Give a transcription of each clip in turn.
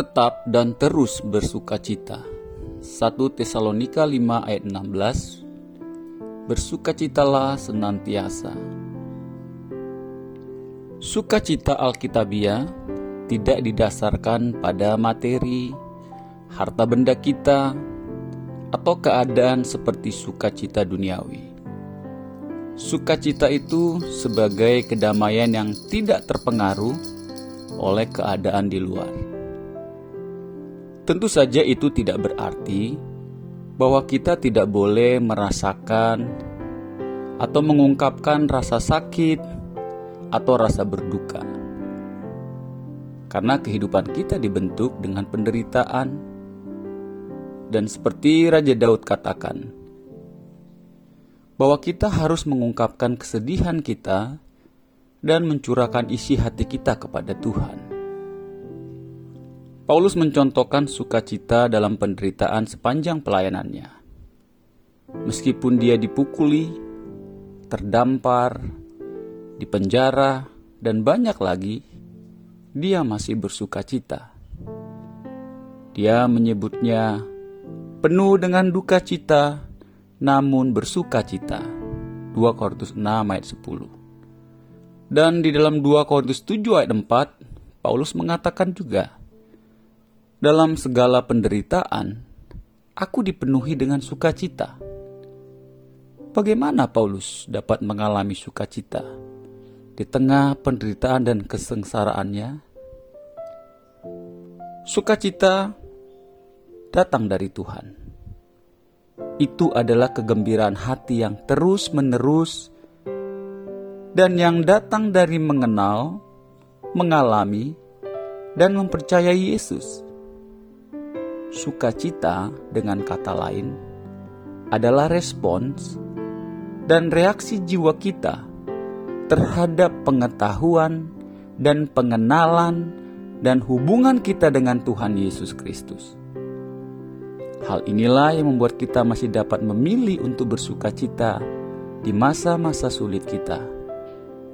Tetap dan terus bersukacita. 1 Tesalonika 5 ayat 16 Bersukacitalah senantiasa. Sukacita Alkitabiah tidak didasarkan pada materi, harta benda kita, atau keadaan seperti sukacita duniawi. Sukacita itu sebagai kedamaian yang tidak terpengaruh oleh keadaan di luar. Tentu saja itu tidak berarti bahwa kita tidak boleh merasakan atau mengungkapkan rasa sakit atau rasa berduka. Karena kehidupan kita dibentuk dengan penderitaan dan seperti Raja Daud katakan, bahwa kita harus mengungkapkan kesedihan kita dan mencurahkan isi hati kita kepada Tuhan. Paulus mencontohkan sukacita dalam penderitaan sepanjang pelayanannya. Meskipun dia dipukuli, terdampar, dipenjara, dan banyak lagi, dia masih bersukacita. Dia menyebutnya penuh dengan duka cita, namun bersukacita. 2 Korintus 6 ayat 10 dan di dalam 2 Korintus 7 ayat 4, Paulus mengatakan juga, Dalam segala penderitaan, aku dipenuhi dengan sukacita. Bagaimana Paulus dapat mengalami sukacita di tengah penderitaan dan kesengsaraannya? Sukacita datang dari Tuhan. Itu adalah kegembiraan hati yang terus-menerus dan yang datang dari mengenal, mengalami, dan mempercayai Yesus. Sukacita, dengan kata lain, adalah respons dan reaksi jiwa kita terhadap pengetahuan dan pengenalan dan hubungan kita dengan Tuhan Yesus Kristus. Hal inilah yang membuat kita masih dapat memilih untuk bersukacita di masa-masa sulit kita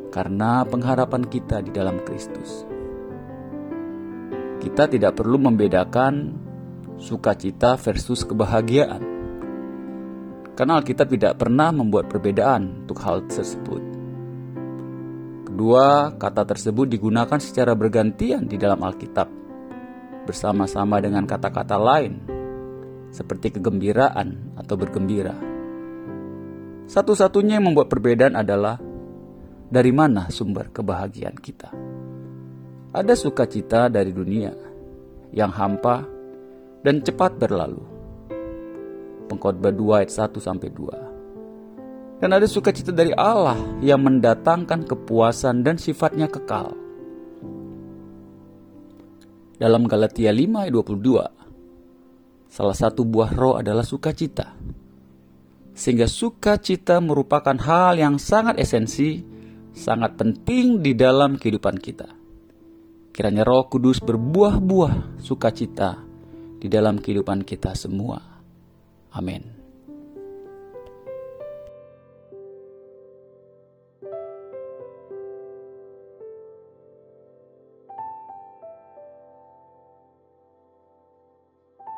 karena pengharapan kita di dalam Kristus. Kita tidak perlu membedakan sukacita versus kebahagiaan. Karena Alkitab tidak pernah membuat perbedaan untuk hal tersebut. Kedua, kata tersebut digunakan secara bergantian di dalam Alkitab, bersama-sama dengan kata-kata lain, seperti kegembiraan atau bergembira. Satu-satunya yang membuat perbedaan adalah dari mana sumber kebahagiaan kita? Ada sukacita dari dunia yang hampa dan cepat berlalu. Pengkhotbah 2 ayat 1 sampai 2. Dan ada sukacita dari Allah yang mendatangkan kepuasan dan sifatnya kekal. Dalam Galatia 5 ayat 22, salah satu buah roh adalah sukacita. Sehingga sukacita merupakan hal yang sangat esensi sangat penting di dalam kehidupan kita. Kiranya Roh Kudus berbuah-buah sukacita di dalam kehidupan kita semua. Amin.